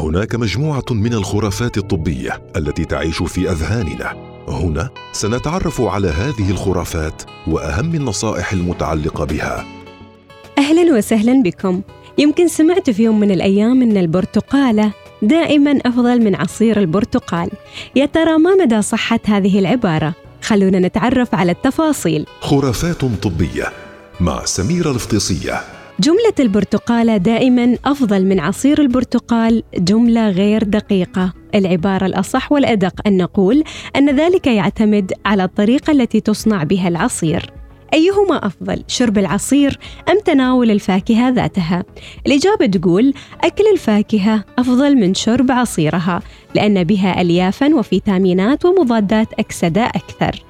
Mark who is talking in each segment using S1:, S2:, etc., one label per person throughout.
S1: هناك مجموعة من الخرافات الطبية التي تعيش في أذهاننا. هنا سنتعرف على هذه الخرافات وأهم النصائح المتعلقة بها.
S2: أهلا وسهلا بكم. يمكن سمعت في يوم من الأيام أن البرتقاله دائما أفضل من عصير البرتقال. يا ترى ما مدى صحة هذه العبارة؟ خلونا نتعرف على التفاصيل.
S1: خرافات طبية مع سميرة الفطيسية.
S2: جملة البرتقالة دائما أفضل من عصير البرتقال جملة غير دقيقة. العبارة الأصح والأدق أن نقول أن ذلك يعتمد على الطريقة التي تصنع بها العصير. أيهما أفضل شرب العصير أم تناول الفاكهة ذاتها؟ الإجابة تقول أكل الفاكهة أفضل من شرب عصيرها لأن بها أليافا وفيتامينات ومضادات أكسدة أكثر.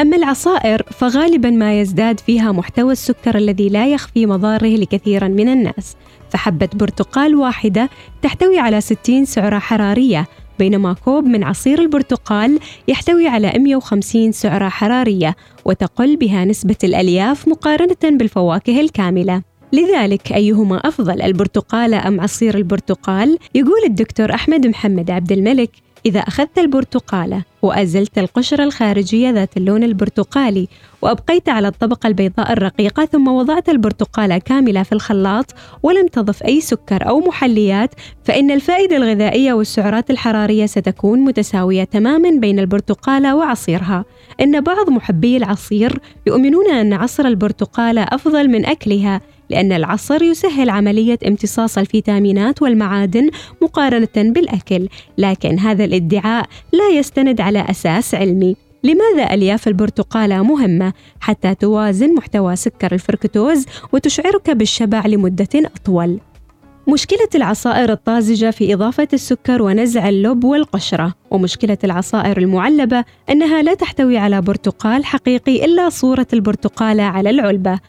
S2: أما العصائر فغالبا ما يزداد فيها محتوى السكر الذي لا يخفي مضاره لكثير من الناس. فحبة برتقال واحدة تحتوي على 60 سعرة حرارية بينما كوب من عصير البرتقال يحتوي على 150 سعرة حرارية وتقل بها نسبة الألياف مقارنة بالفواكه الكاملة. لذلك أيهما أفضل البرتقالة أم عصير البرتقال؟ يقول الدكتور أحمد محمد عبد الملك. إذا أخذت البرتقالة وأزلت القشرة الخارجية ذات اللون البرتقالي وأبقيت على الطبقة البيضاء الرقيقة ثم وضعت البرتقالة كاملة في الخلاط ولم تضف أي سكر أو محليات فإن الفائدة الغذائية والسعرات الحرارية ستكون متساوية تماما بين البرتقالة وعصيرها. إن بعض محبي العصير يؤمنون أن عصر البرتقالة أفضل من أكلها لأن العصر يسهل عملية امتصاص الفيتامينات والمعادن مقارنة بالأكل، لكن هذا الادعاء لا يستند على أساس علمي. لماذا ألياف البرتقالة مهمة حتى توازن محتوى سكر الفركتوز وتشعرك بالشبع لمدة أطول؟ مشكلة العصائر الطازجة في إضافة السكر ونزع اللب والقشرة، ومشكلة العصائر المعلبة أنها لا تحتوي على برتقال حقيقي إلا صورة البرتقالة على العلبة،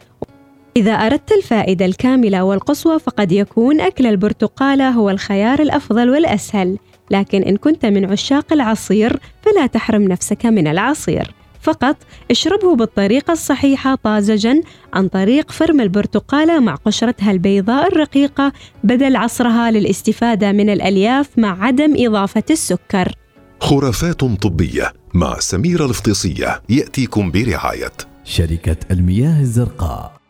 S2: إذا أردت الفائدة الكاملة والقصوى فقد يكون أكل البرتقالة هو الخيار الأفضل والأسهل، لكن إن كنت من عشاق العصير فلا تحرم نفسك من العصير. فقط اشربه بالطريقة الصحيحة طازجا عن طريق فرم البرتقالة مع قشرتها البيضاء الرقيقة بدل عصرها للاستفادة من الألياف مع عدم إضافة السكر.
S1: خرافات طبية مع سميرة الفطيسية يأتيكم برعاية
S3: شركة المياه الزرقاء